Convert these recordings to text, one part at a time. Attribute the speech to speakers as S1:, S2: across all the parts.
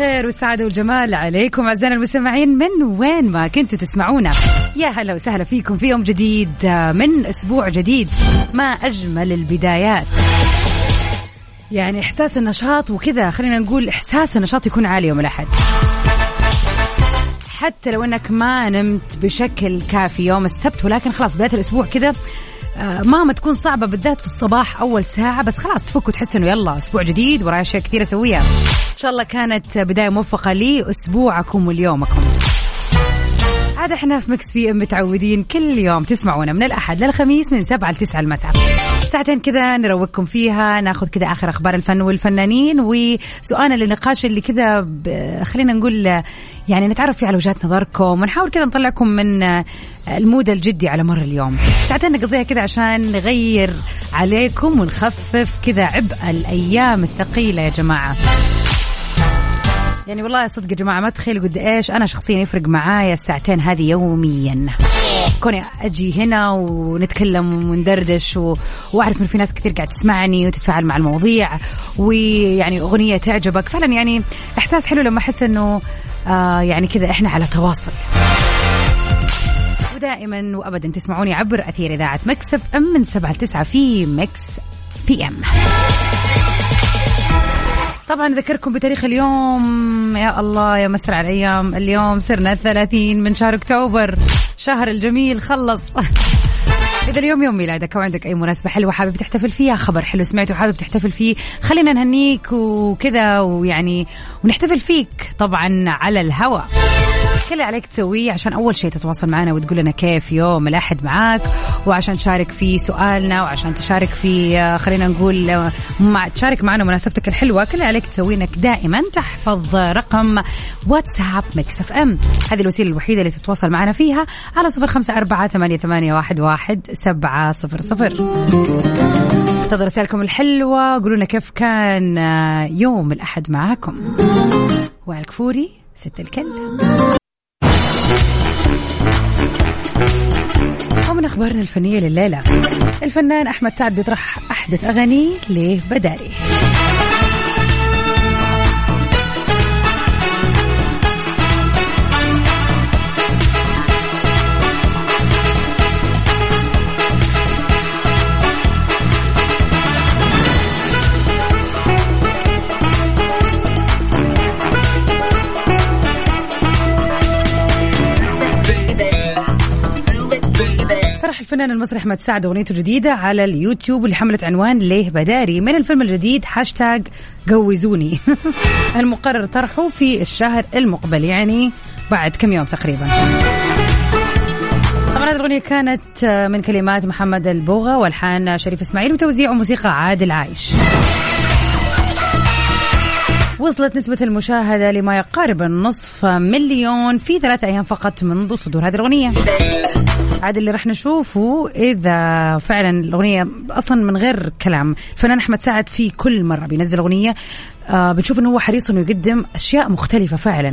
S1: الخير والسعادة والجمال عليكم أعزائنا المستمعين. من وين ما كنتوا تسمعونا يا هلا وسهلا فيكم في يوم جديد من أسبوع جديد ما أجمل البدايات. يعني إحساس النشاط وكذا خلينا نقول إحساس النشاط يكون عالي يوم الأحد. حتى لو إنك ما نمت بشكل كافي يوم السبت ولكن خلاص بداية الأسبوع كذا آه، مهما تكون صعبة بالذات في الصباح أول ساعة بس خلاص تفك وتحس إنه يلا أسبوع جديد وراي أشياء كثير أسويها. شاء الله كانت بداية موفقة لأسبوعكم وليومكم عاد إحنا في Mix FM متعودين كل يوم تسمعونا من الأحد للخميس من 7 ل 9 المساء. ساعتين كذا نروقكم فيها ناخذ كذا آخر أخبار الفن والفنانين وسؤالنا للنقاش اللي كذا خلينا نقول يعني نتعرف فيه على وجهات نظركم ونحاول كذا نطلعكم من ال mood الجدي على مر اليوم. ساعتين نقضيها كذا عشان نغير عليكم ونخفف كذا عبء الأيام الثقيلة يا جماعة. يعني والله صدق يا جماعة ما تخيلوا قد إيش أنا شخصيا يفرق معايا الساعتين هذه يوميا. كوني أجي هنا ونتكلم وندردش و... وأعرف ان في ناس كثير قاعد تسمعني وتتفاعل مع المواضيع ويعني أغنية تعجبك. فعلا يعني إحساس حلو لما أحس إنه آه يعني كذا إحنا على تواصل. ودائما وابدا تسمعوني عبر أثير إذاعة Mix FM من 7 ل 9 في Mix PM. طبعا ذكركم بتاريخ اليوم. يا الله يا مسرع الأيام. اليوم صرنا 30 من شهر أكتوبر شهر الجميل. خلص. إذا اليوم يوم ميلادك أو عندك أي مناسبة حلوة حابب تحتفل فيها خبر حلو سمعته حابب تحتفل فيه خلينا نهنيك وكذا ويعني ونحتفل فيك طبعا على الهواء كل اللي عليك تسويه عشان أول شيء تتواصل معنا وتقول لنا كيف يوم الأحد معاك وعشان تشارك في سؤالنا وعشان تشارك في آه، خلينا نقول آه، مع تشارك معنا مناسبتك الحلوة. كل اللي عليك تسويه انك دائما تحفظ رقم واتساب Mix FM. هذه الوسيلة الوحيدة اللي تتواصل معنا فيها على صفر خمسة أربعة ثمانية, ثمانية واحد, واحد سبعة صفر صفر. انتظر رسائلكم الحلوة قولوا لنا كيف كان آه، يوم الأحد معاكم. وائل كفوري ست الكل. ومن أخبارنا الفنية لليلة. الفنان أحمد سعد بيطرح أحدث اغانيه ليه بداري الفنان المصري احمد سعد أغنيته الجديدة على اليوتيوب واللي حملت عنوان ليه بداري. من الفيلم الجديد هاشتاج جوزوني. المقرر طرحه في الشهر المقبل يعني بعد كم يوم تقريبا. طبعا هذه الأغنية كانت من كلمات محمد البوغة والحان شريف إسماعيل وتوزيع موسيقى عادل عايش. وصلت نسبة المشاهدة لما يقارب النصف مليون في ثلاثة أيام فقط منذ صدور هذه الأغنية. عاد اللي راح نشوفه إذا فعلا الأغنية أصلا من غير كلام. الفنان أحمد سعد في كل مرة بينزل أغنية آه بنشوف إنه هو حريص إنه يقدم أشياء مختلفة فعلا.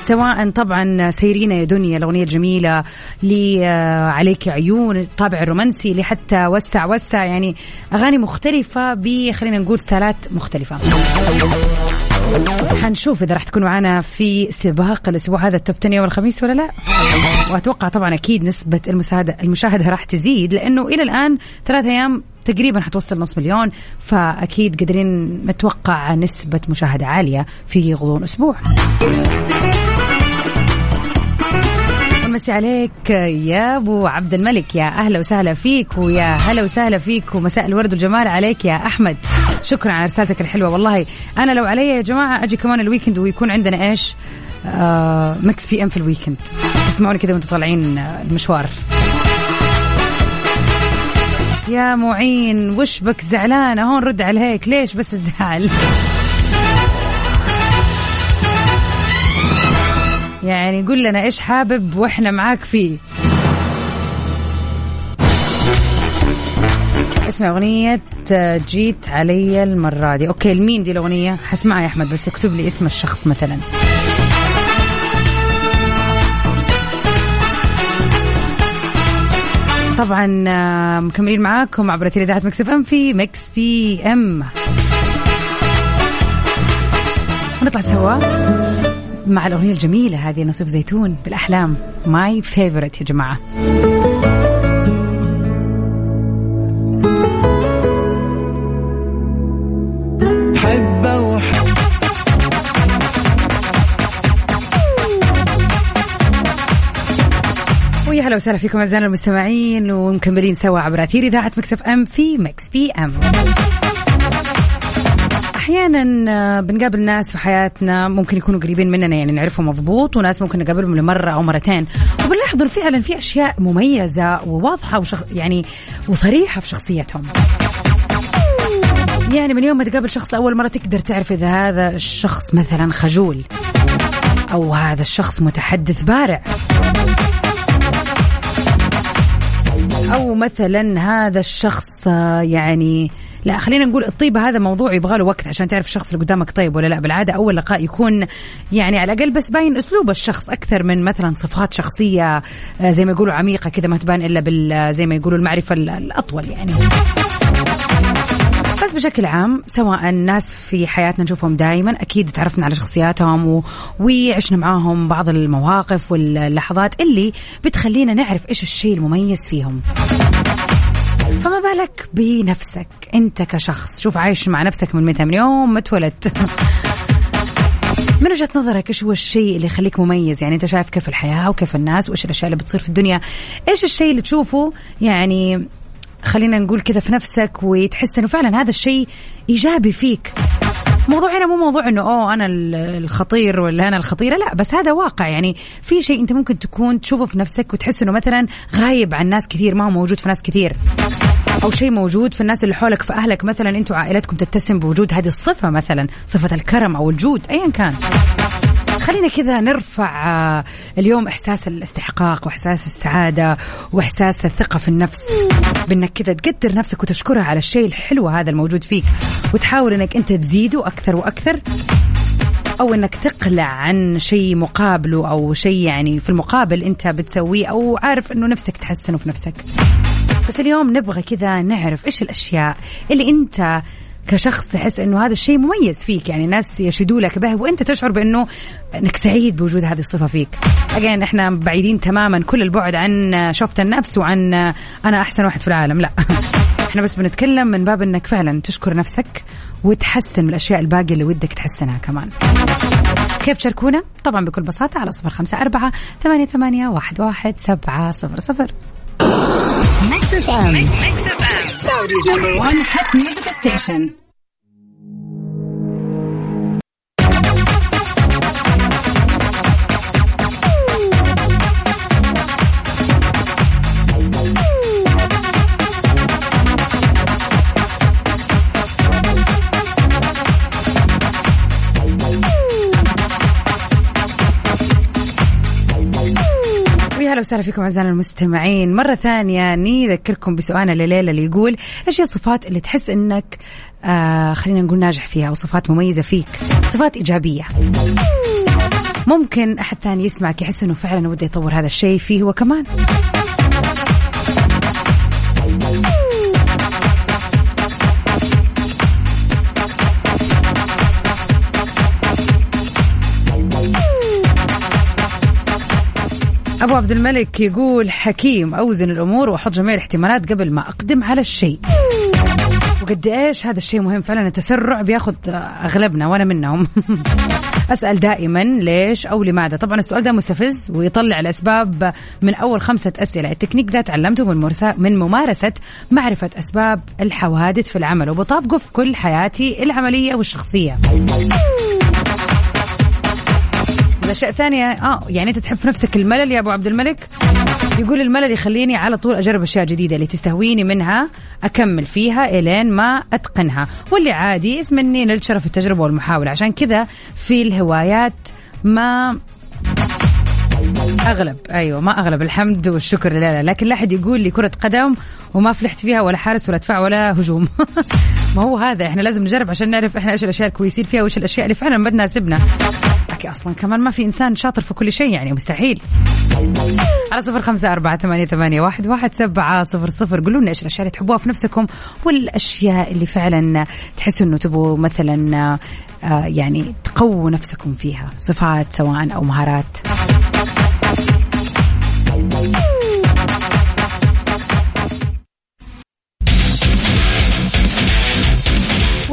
S1: سواء طبعا سايرينا يا دنيا الأغنية الجميلة لي آه عليك عيون الطابع الرومانسي اللي حتى وسع وسع يعني أغاني مختلفة ب خلينا نقول ستايلات مختلفة. حنشوف إذا راح تكون معنا في سباق الأسبوع هذا ال top 10 يوم الخميس ولا لا. وأتوقع طبعا أكيد نسبة المشاهده المشاهدة راح تزيد لأنه إلى الآن ثلاث أيام تقريبا حتوصل نص مليون فأكيد قادرين نتوقع نسبة مشاهدة عالية في غضون أسبوع. ونمسي عليك يا أبو عبد الملك يا أهلا وسهلا فيك ويا هلا وسهلا فيك ومساء الورد والجمال عليك يا أحمد. شكرا على رسالتك الحلوة والله أنا لو علي يا جماعة أجي كمان الويكند ويكون عندنا إيش؟ آه Mix PM في ال weekend تسمعوني كذا وأنتم طالعين آه، المشوار. يا معين وش بك زعلانة هون رد عليك. ليش بس الزعل؟ يعني قل لنا إيش حابب وإحنا معاك فيه. اسمع أغنية آه، جيت علي المرة دي. أوكي لمين دي الأغنية؟ حسمعها يا أحمد بس اكتب لي اسم الشخص مثلاً. طبعا مكملين معاكم عبر إذاعة Mix FM في Mix PM. ونطلع سوا مع الأغنية الجميلة هذه ناصيف زيتون بالأحلام. my favorite يا جماعة. هلا وسهلا فيكم أعزائنا المستمعين ومكملين سوا عبر أثير إذاعة Mix FM في Mix PM. أحيانا آه، بنقابل ناس في حياتنا ممكن يكونوا قريبين مننا يعني نعرفهم مضبوط وناس ممكن نقابلهم لمرة أو مرتين. وبنلاحظ انه فعلا في أشياء مميزة وواضحة وشخ يعني وصريحة في شخصيتهم. يعني من يوم ما تقابل شخص لأول مرة تقدر تعرف إذا هذا الشخص مثلا خجول أو هذا الشخص متحدث بارع. أو مثلا هذا الشخص آه، يعني لا خلينا نقول الطيبة هذا موضوع يبغى له وقت عشان تعرف الشخص اللي قدامك طيب ولا لا. بالعادة أول لقاء يكون يعني على الأقل بس باين أسلوب الشخص أكثر من مثلا صفات شخصية آه، زي ما يقولوا عميقة كذا ما تبان إلا بال آه، زي ما يقولوا المعرفة الأطول يعني. بس بشكل عام سواء الناس في حياتنا نشوفهم دائما أكيد تعرفنا على شخصياتهم و... وعشنا معاهم بعض المواقف واللحظات اللي بتخلينا نعرف إيش الشيء المميز فيهم. فما بالك بنفسك أنت كشخص شوف عايش مع نفسك من متى من يوم ما اتولدت. من وجهة نظرك إيش هو الشيء اللي يخليك مميز؟ يعني أنت شايف كيف الحياة وكيف الناس وإيش الأشياء اللي بتصير في الدنيا؟ إيش الشيء اللي تشوفه يعني خلينا نقول كذا في نفسك وتحس إنه فعلا هذا الشيء إيجابي فيك. موضوع هنا مو موضوع إنه أوه أنا الخطير ولا أنا الخطيرة لا بس هذا واقع. يعني في شيء أنت ممكن تكون تشوفه في نفسك وتحس إنه مثلا غايب عن ناس كثير ما هو موجود في ناس كثير. أو شيء موجود في الناس اللي حولك في أهلك مثلا أنتم عائلتكم تتسم بوجود هذه الصفة مثلا صفة الكرم أو الجود ايا كان. خلينا كذا نرفع آه، اليوم إحساس الاستحقاق وإحساس السعادة وإحساس الثقة في النفس بإنك كذا تقدر نفسك وتشكرها على الشيء الحلو هذا الموجود فيك وتحاول إنك أنت تزيده أكثر وأكثر أو إنك تقلع عن شيء مقابله أو شيء يعني في المقابل أنت بتسويه أو عارف إنه نفسك تحسنه في نفسك. بس اليوم نبغى كذا نعرف إيش الأشياء اللي أنت كشخص تحس إنه هذا الشيء مميز فيك يعني ناس يشهدوا لك به وأنت تشعر بأنه إنك سعيد بوجود هذه الصفة فيك. اجين إحنا بعيدين تماما كل البعد عن شوفة النفس وعن أنا أحسن واحد في العالم لا. إحنا بس بنتكلم من باب إنك فعلا تشكر نفسك وتحسن من الأشياء الباقية اللي ودك تحسنها كمان. كيف تشاركونا؟ طبعا بكل بساطة على صفر خمسة أربعة ثمانية ثمانية واحد واحد سبعة صفر صفر Mix FM Saudi's number one hit music station. أهلا وسهلا فيكم أعزائنا المستمعين. مرة ثانية نذكركم بسؤالنا الليلة اللي يقول إيش هي الصفات اللي تحس إنك آه خلينا نقول ناجح فيها أو صفات مميزة فيك؟ صفات إيجابية. ممكن أحد ثاني يسمعك يحس إنه فعلا وده يطور هذا الشيء فيه هو كمان أبو عبد الملك يقول حكيم أوزن الأمور وأحط جميع الاحتمالات قبل ما أقدم على الشيء. وقد إيش؟ هذا الشيء مهم فعلا التسرع بياخذ أغلبنا وأنا منهم. أسأل دائما ليش أو لماذا؟ طبعا السؤال ده مستفز ويطلع الأسباب من أول خمسة أسئلة. التكنيك ده تعلمته من من ممارسة معرفة أسباب الحوادث في العمل. وبطابقه في كل حياتي العملية والشخصيه الاشياء الثانية آه يعني أنت تحب في نفسك الملل يا أبو عبد الملك؟ يقول الملل يخليني على طول أجرب أشياء جديدة اللي تستهويني منها أكمل فيها إلين ما أتقنها. واللي عادي اسم اني نلت شرف التجربه والمحاولة. عشان كذا في الهوايات ما أغلب. أيوه ما أغلب. الحمد والشكر. لله لكن لا أحد يقول لي كرة قدم وما فلحت فيها ولا حارس ولا دفاع ولا هجوم. ما هو هذا. إحنا لازم نجرب عشان نعرف إحنا إيش الأشياء الكويسين فيها وإيش الأشياء اللي فعلا ما تناسبنا. لكن أصلا. كمان ما في إنسان شاطر في كل شيء يعني مستحيل. على صفر خمسة أربعة ثمانية, ثمانية واحد, واحد سبعة صفر صفر. قولوا لنا إيش الأشياء اللي تحبوها في نفسكم والأشياء اللي فعلا تحسوا إنه تبغوا مثلا آه، يعني تقووا نفسكم فيها صفات سواء أو مهارات.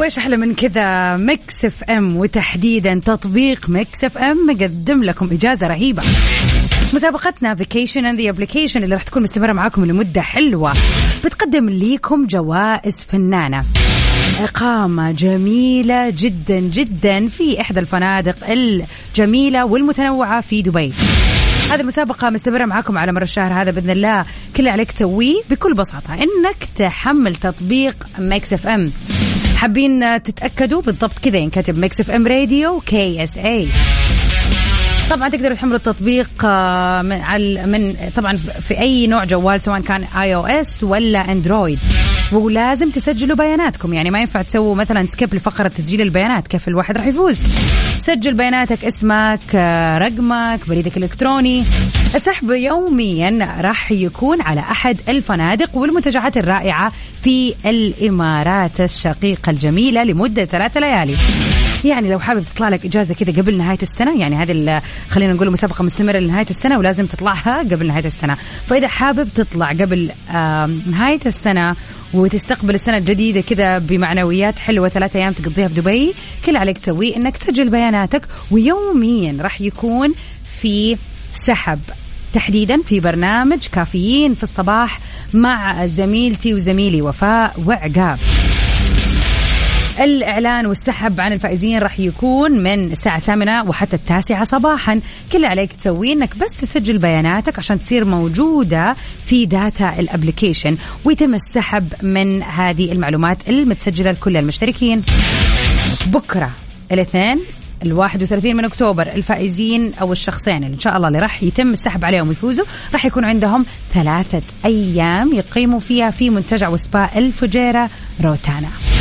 S1: وإيش أحلى من كذا؟ Mix FM وتحديدا تطبيق Mix FM مقدم لكم إجازة رهيبة. مسابقتنا vacation in the application اللي راح تكون مستمرة معاكم لمدة حلوة. بتقدم ليكم جوائز فنانة. إقامة جميلة جدا جدا في إحدى الفنادق الجميلة والمتنوعة في دبي. هذه المسابقة مستمرة معاكم على مر الشهر هذا بإذن الله. كل اللي عليك تسويه بكل بساطة إنك تحمل تطبيق Mix FM حابين تتأكدوا بالضبط كذا ينكتب Mix FM Radio KSA طبعا تقدروا تحملوا التطبيق آه، من على من طبعا في أي نوع جوال سواء كان iOS ولا Android ولازم تسجلوا بياناتكم. يعني ما ينفع تسووا مثلا skip لفقرة تسجيل البيانات. كيف الواحد راح يفوز؟ سجل بياناتك اسمك آه، رقمك بريدك الإلكتروني. السحب يوميا راح يكون على أحد الفنادق والمنتجعات الرائعة في الإمارات الشقيقة الجميلة لمدة ثلاث ليالي. يعني لو حابب تطلع لك إجازة كذا قبل نهاية السنة يعني هذه خلينا نقول مسابقه مستمرة لنهاية السنة ولازم تطلعها قبل نهاية السنة. فإذا حابب تطلع قبل نهاية السنة وتستقبل السنة الجديدة كذا بمعنويات حلوة ثلاثة أيام تقضيها في دبي كل عليك تسويه إنك تسجل بياناتك ويوميا راح يكون في سحب. تحديدا في برنامج كافيين في الصباح مع زميلتي وزميلي وفاء وعقاب. الإعلان والسحب عن الفائزين راح يكون من الساعة الثامنة وحتى التاسعة صباحا. كل عليك تسويه إنك بس تسجل بياناتك عشان تصير موجودة في data ال application ويتم السحب من هذه المعلومات المتسجلة لكل المشتركين. بكرة الاثنين ال 31 من أكتوبر الفائزين أو الشخصين اللي إن شاء الله اللي راح يتم السحب عليهم ويفوزوا راح يكون عندهم ثلاثة أيام يقيموا فيها في منتجع وسبا الفجيرة روتانا.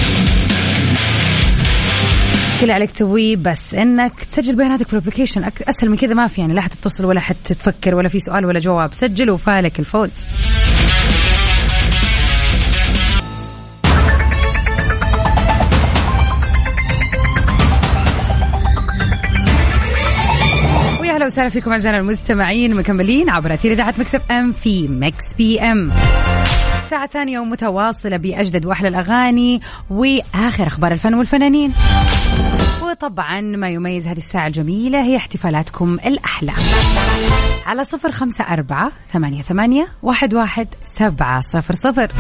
S1: كل عليك تسويه بس إنك تسجل بياناتك في الابلكيشن أسهل من كذا ما في يعني لا حتتصل ولا حتفكر ولا في سؤال ولا جواب. سجل وفالك الفوز. أهلا وسهلا فيكم اعزائنا المستمعين مكملين عبر أثير إذاعة Mix FM في Mix PM. ساعة ثانية ومتواصلة بأجدد وأحلى الأغاني وآخر أخبار الفن والفنانين. وطبعا ما يميز هذه الساعة الجميلة هي احتفالاتكم الأحلى. على صفر خمسة أربعة ثمانية, ثمانية واحد, واحد سبعة صفر صفر.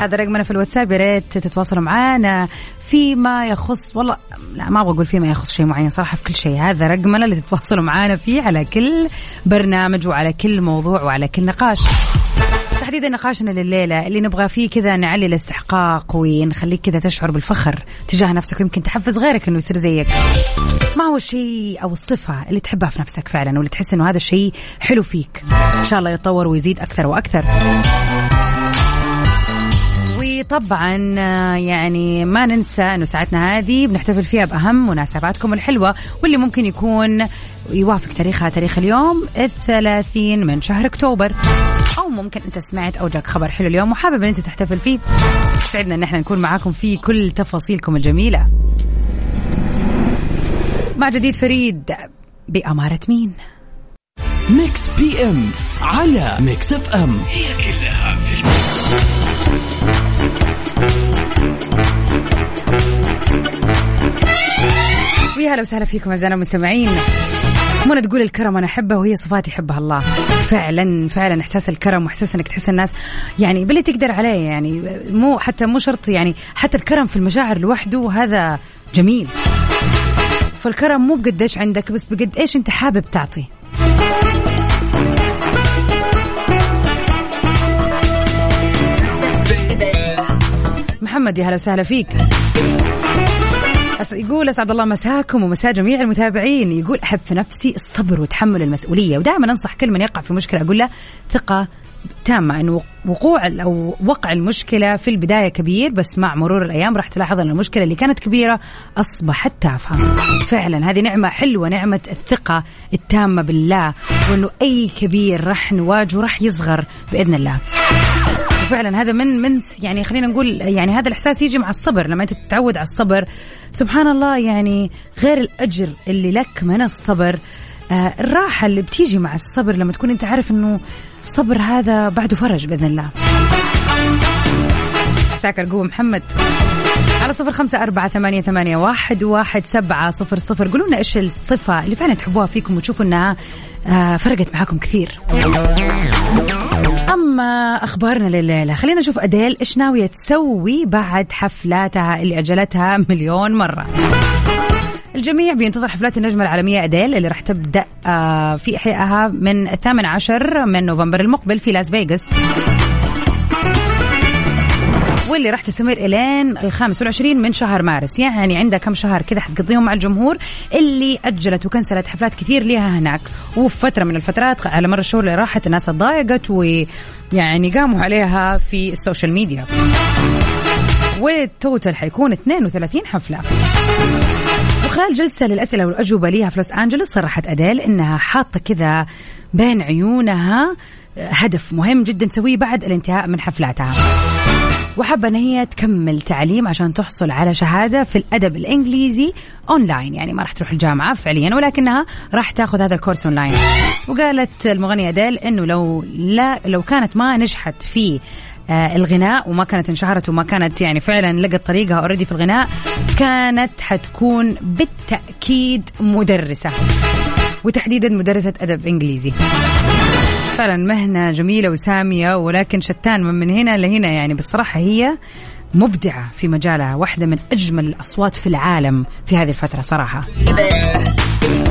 S1: هذا رقمنا في الواتساب يا ريت تتواصلوا معنا فيما يخص والله لا ما أبغى أقول فيما يخص شيء معين صراحة في كل شيء. هذا رقمنا اللي تتواصلوا معنا فيه على كل برنامج وعلى كل موضوع وعلى كل نقاش. تحديدا نقاشنا لليلة اللي نبغى فيه كذا نعلي الاستحقاق ونخليك كذا تشعر بالفخر تجاه نفسك ويمكن تحفز غيرك إنه يصير زيك. ما هو الشيء أو الصفة اللي تحبها في نفسك فعلا؟ واللي تحس إنه هذا الشيء حلو فيك؟ إن شاء الله يتطور ويزيد أكثر وأكثر. وطبعا يعني ما ننسى إنه ساعتنا هذه بنحتفل فيها بأهم مناسباتكم الحلوة واللي ممكن يكون يوافق تاريخها تاريخ اليوم الثلاثين من شهر أكتوبر. أو ممكن أنت سمعت أو جاك خبر حلو اليوم وحابب إن أنت تحتفل فيه. سعدنا إن إحنا نكون معاكم في كل تفاصيلكم الجميلة. مع جديد فريد بأمارة مين؟
S2: Mix PM على Mix FM. هي كلها في
S1: ويا هلا وسهلا فيكم اعزائنا المستمعين. منى تقول الكرم أنا أحبه وهي صفات يحبها الله. فعلا فعلا إحساس الكرم وإحساس إنك تحس الناس يعني باللي تقدر عليه يعني. مو حتى مو شرط يعني حتى الكرم في المشاعر لوحده هذا جميل. فالكرم مو بقد إيش عندك بس بقد إيش أنت حابب تعطي. محمد يا هلا وسهلا فيك. يقول أسعد الله مساكم ومساء جميع المتابعين يقول أحب في نفسي الصبر وتحمل المسؤولية ودائما أنصح كل من يقع في مشكلة أقول له ثقة تامة انه وقوع أو وقع المشكلة في البداية كبير بس مع مرور الأيام راح تلاحظ إن المشكلة اللي كانت كبيرة أصبحت تافهة. فعلا هذه نعمة حلوة نعمة الثقة التامة بالله وإنه أي كبير راح نواجهه راح يصغر بإذن الله. وفعلا هذا من من يعني خلينا نقول يعني هذا الإحساس يجي مع الصبر لما أنت تتعود على الصبر. سبحان الله يعني غير الأجر اللي لك من الصبر. آه الراحة اللي بتيجي مع الصبر لما تكون أنت عارف إنه الصبر هذا بعده فرج بإذن الله. مساك القوة محمد. على صفر خمسة أربعة ثمانية, ثمانية واحد, واحد سبعة صفر صفر. قولوا لنا إيش الصفة اللي فعلا تحبوها فيكم وتشوفوا إنها آه فرقت معاكم كثير. أما أخبارنا لليلة؟ خلينا نشوف أديل إيش ناوية تسوي بعد حفلاتها اللي أجلتها مليون مرة؟ الجميع بينتظر حفلات النجمة العالمية أديل اللي راح تبدأ آه، في إحيائها من الثامن عشر من نوفمبر المقبل في لاس فيغاس. واللي راح تستمر إلين الخامس والعشرين من شهر مارس. يعني عندها كم شهر كذا حتقضيهم مع الجمهور اللي أجلت وكنسلت حفلات كثير ليها هناك. وفي فتره من الفترات على مر الشهور اللي راحت الناس تضايقت ويعني قاموا عليها في ال social media. وال total حيكون 32 حفلة. وخلال جلسة للأسئلة والأجوبة ليها في لوس أنجلوس صرحت أديل إنها حاطة كذا بين عيونها هدف مهم جدا تسويه بعد الانتهاء من حفلاتها. وحابة أن هي تكمل تعليم عشان تحصل على شهادة في الأدب الإنجليزي أونلاين. يعني ما راح تروح الجامعة فعليا ولكنها راح تاخذ هذا الكورس أونلاين. وقالت المغنية أديل أنه لو لا لو كانت ما نجحت في آه، الغناء وما كانت انشهرت وما كانت يعني فعلا لقت طريقها already في الغناء كانت حتكون بالتأكيد مدرسة وتحديدا مدرسة أدب إنجليزي. فعلا مهنة جميلة وسامية ولكن شتان من, من هنا لهنا يعني بصراحة هي مبدعة في مجالها واحدة من أجمل الأصوات في العالم في هذه الفترة صراحة.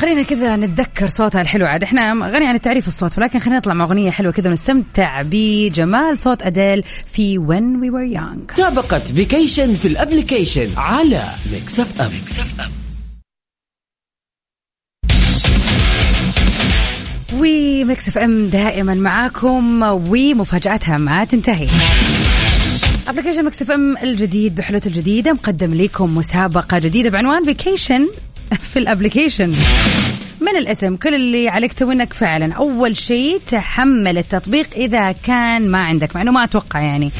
S1: خلينا كذا نتذكر صوتها الحلو. عاد إحنا غني عن التعريف الصوت ولكن خلينا نطلع مع أغنية حلوة كذا ونستمتع بجمال صوت أديل في When We Were Young.
S2: مسابقة vacation في ال application على Mix FM
S1: و Mix FM دائما معاكم ومفاجاتها ما تنتهي. application Mix FM الجديد بحلوته الجديدة مقدم لكم مسابقة جديدة بعنوان vacation في ال application. من الاسم؟ كل اللي عليك تسوي إنك فعلا. أول شيء تحمل التطبيق إذا كان ما عندك مع إنه ما أتوقع يعني.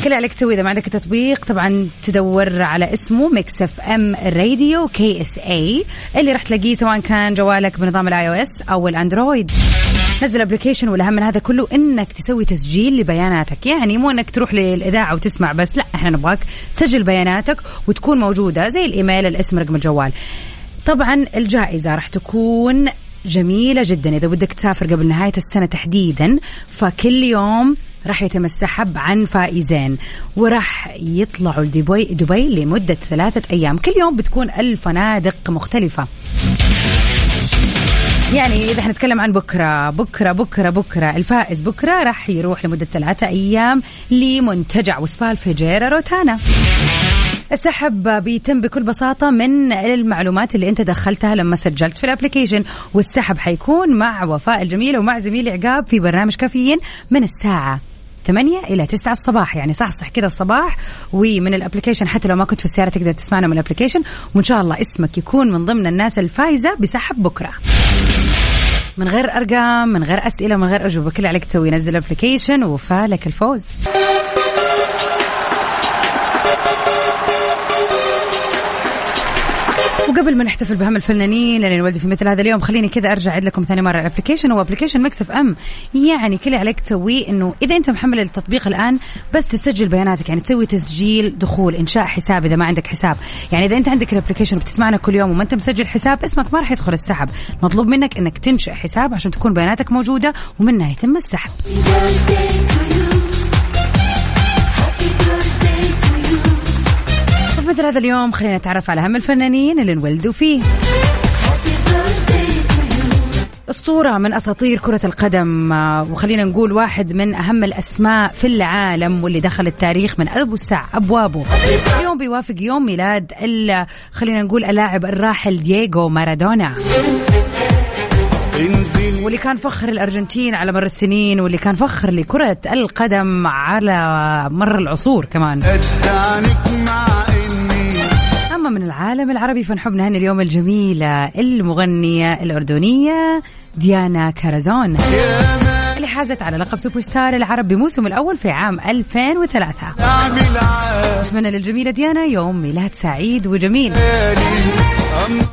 S1: كل اللي عليك تسوي إذا ما عندك التطبيق طبعا تدور على اسمه Mix FM Radio KSA اللي راح تلاقيه سواء كان جوالك بنظام ال iOS أو ال Android نزل application والأهم من هذا كله إنك تسوي تسجيل لبياناتك. يعني مو إنك تروح للإذاعة وتسمع بس لا إحنا نبغاك تسجل بياناتك وتكون موجودة زي الإيميل الاسم رقم الجوال طبعا الجائزة راح تكون جميلة جدا. إذا بدك تسافر قبل نهاية السنة تحديدا فكل يوم راح يتم السحب عن فائزين. وراح يطلعوا لدبي دبي لمدة ثلاثة أيام. كل يوم بتكون الفنادق مختلفة. يعني إذا حنتكلم عن بكرة بكرة بكرة بكرة الفائز بكرة راح يروح لمدة ثلاثة أيام لمنتجع وسبا الفجيرة روتانا. السحب بيتم بكل بساطة من المعلومات اللي أنت دخلتها لما سجلت في ال application والسحب حيكون مع وفاء الجميلة ومع زميلي عقاب في برنامج كافيين من الساعة 8 إلى 9 الصباح. يعني صحصح كذا الصباح. ومن ال application حتى لو ما كنت في السيارة تقدر تسمعنا من ال application. وإن شاء الله اسمك يكون من ضمن الناس الفايزة بسحب بكرة. من غير أرقام من غير أسئلة من غير أجوبة. كل عليك تسوي نزل ال application وفالك الفوز. وقبل ما نحتفل بهم الفنانين اللي نولد في مثل هذا اليوم خليني كذا أرجع اعيد لكم ثاني مرة. ال application هو application Mix FM يعني كل اللي عليك تسويه إنه إذا أنت محمل التطبيق الآن بس تسجل بياناتك. يعني تسوي تسجيل دخول إنشاء حساب إذا ما عندك حساب. يعني إذا أنت عندك ال application وبتسمعنا كل يوم وما أنت مسجل حساب اسمك ما راح يدخل السحب. مطلوب منك إنك تنشئ حساب عشان تكون بياناتك موجودة ومنها يتم السحب مثل هذا اليوم خلينا نتعرف على أهم الفنانين اللي انولدوا فيه. أسطورة من أساطير كرة القدم آه، وخلينا نقول واحد من أهم الأسماء في العالم واللي دخل التاريخ من أوسع أبوابه اليوم بيوافق يوم ميلاد ال- خلينا نقول اللاعب الراحل دييغو مارادونا. واللي كان فخر الأرجنتين على مر السنين واللي كان فخر لكرة القدم على مر العصور كمان. من العالم العربي فنحب نهني اليوم الجميلة المغنية الأردنية ديانا كارازون اللي حازت على لقب سوبر ستار العرب بموسم الأول في عام 2003 أتمنى للجميلة ديانا يوم ميلاد سعيد وجميل.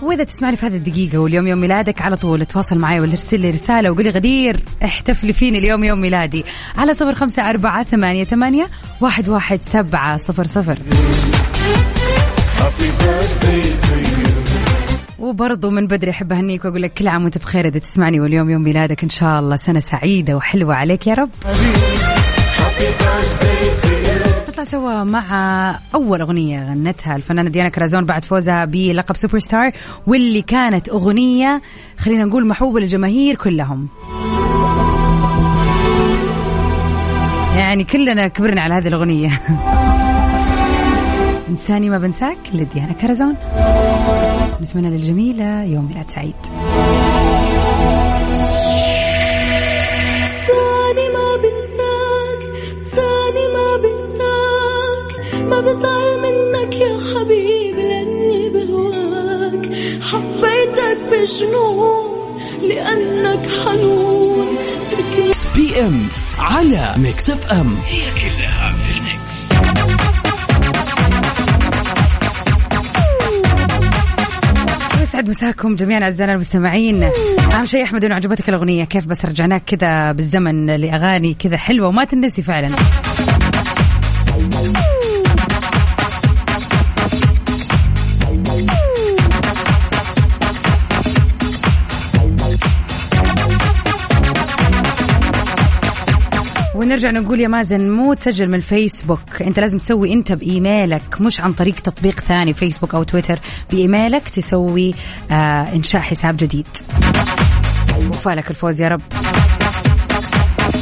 S1: وإذا تسمعني في هذه الدقيقة واليوم يوم ميلادك على طول تواصل معي ولا ارسل لي رسالة وقولي غدير احتفلي فيني اليوم يوم ميلادي. على صفر خمسة أربعة ثمانية, ثمانية واحد, واحد سبعة صفر صفر. وبرضو من بدري أحب أهنيك وأقول لك كل عام وأنت بخير إذا تسمعني. واليوم يوم ميلادك إن شاء الله. سنة سعيدة وحلوة عليك يا رب. نطلع سوا مع أول أغنية غنتها الفنانة ديانا كرازون بعد فوزها بلقب سوبر ستار واللي كانت أغنية خلينا نقول محبوبة للجماهير كلهم. يعني كلنا كبرنا على هذه الأغنية. انساني ما بنساك لديانا كرزون نتمنى للجميلة يوم ميلاد سعيد.
S3: ثاني ما بنساك ثاني ما بنساك ما بزعل منك يا حبيبي لأني بهواك. حبيتك بجنون لأنك حنون.
S2: PM على Mix FM هي كلها في ال Mix
S1: يسعد مساكم جميعا أعزائنا المستمعين. أهم شيء أحمد إنه عجبتك الأغنية كيف بس رجعناك كذا بالزمن لأغاني كذا حلوة وما تنسي فعلا. ونرجع نقول يا مازن مو تسجل من الفيسبوك أنت لازم تسوي أنت بإيميلك مش عن طريق تطبيق ثاني فيسبوك أو تويتر بإيميلك تسوي آه إنشاء حساب جديد. وفالك الفوز يا رب.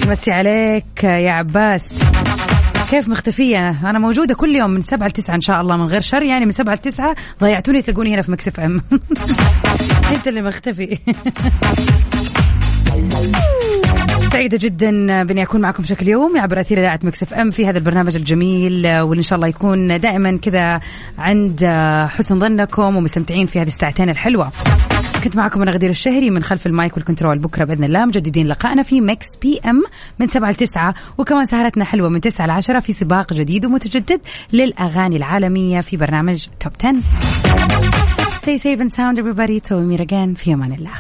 S1: مسي عليك يا عباس. كيف مختفية؟ أنا موجودة كل يوم من سبعة لتسعة إن شاء الله من غير شر. يعني من سبعة لتسعة ضيعتوني تلقوني هنا في مكسف أم. أنت اللي مختفي. سعيدة جدا بإني أكون معكم بشكل يومي عبر أثير إذاعة Mix FM. في هذا البرنامج الجميل واللي إن شاء الله يكون دائما كذا عند حسن ظنكم ومستمتعين في هذه الساعتين الحلوة. كنت معكم أنا غدير الشهري من خلف ال mic وال control. بكرة بإذن الله مجددين لقائنا في Mix PM من سبعة لتسعة وكمان سهرتنا حلوة من تسعة لعشرة في سباق جديد ومتجدد للأغاني العالمية في برنامج Top 10 Stay safe and sound everybody. tomorrow again. في أمان الله.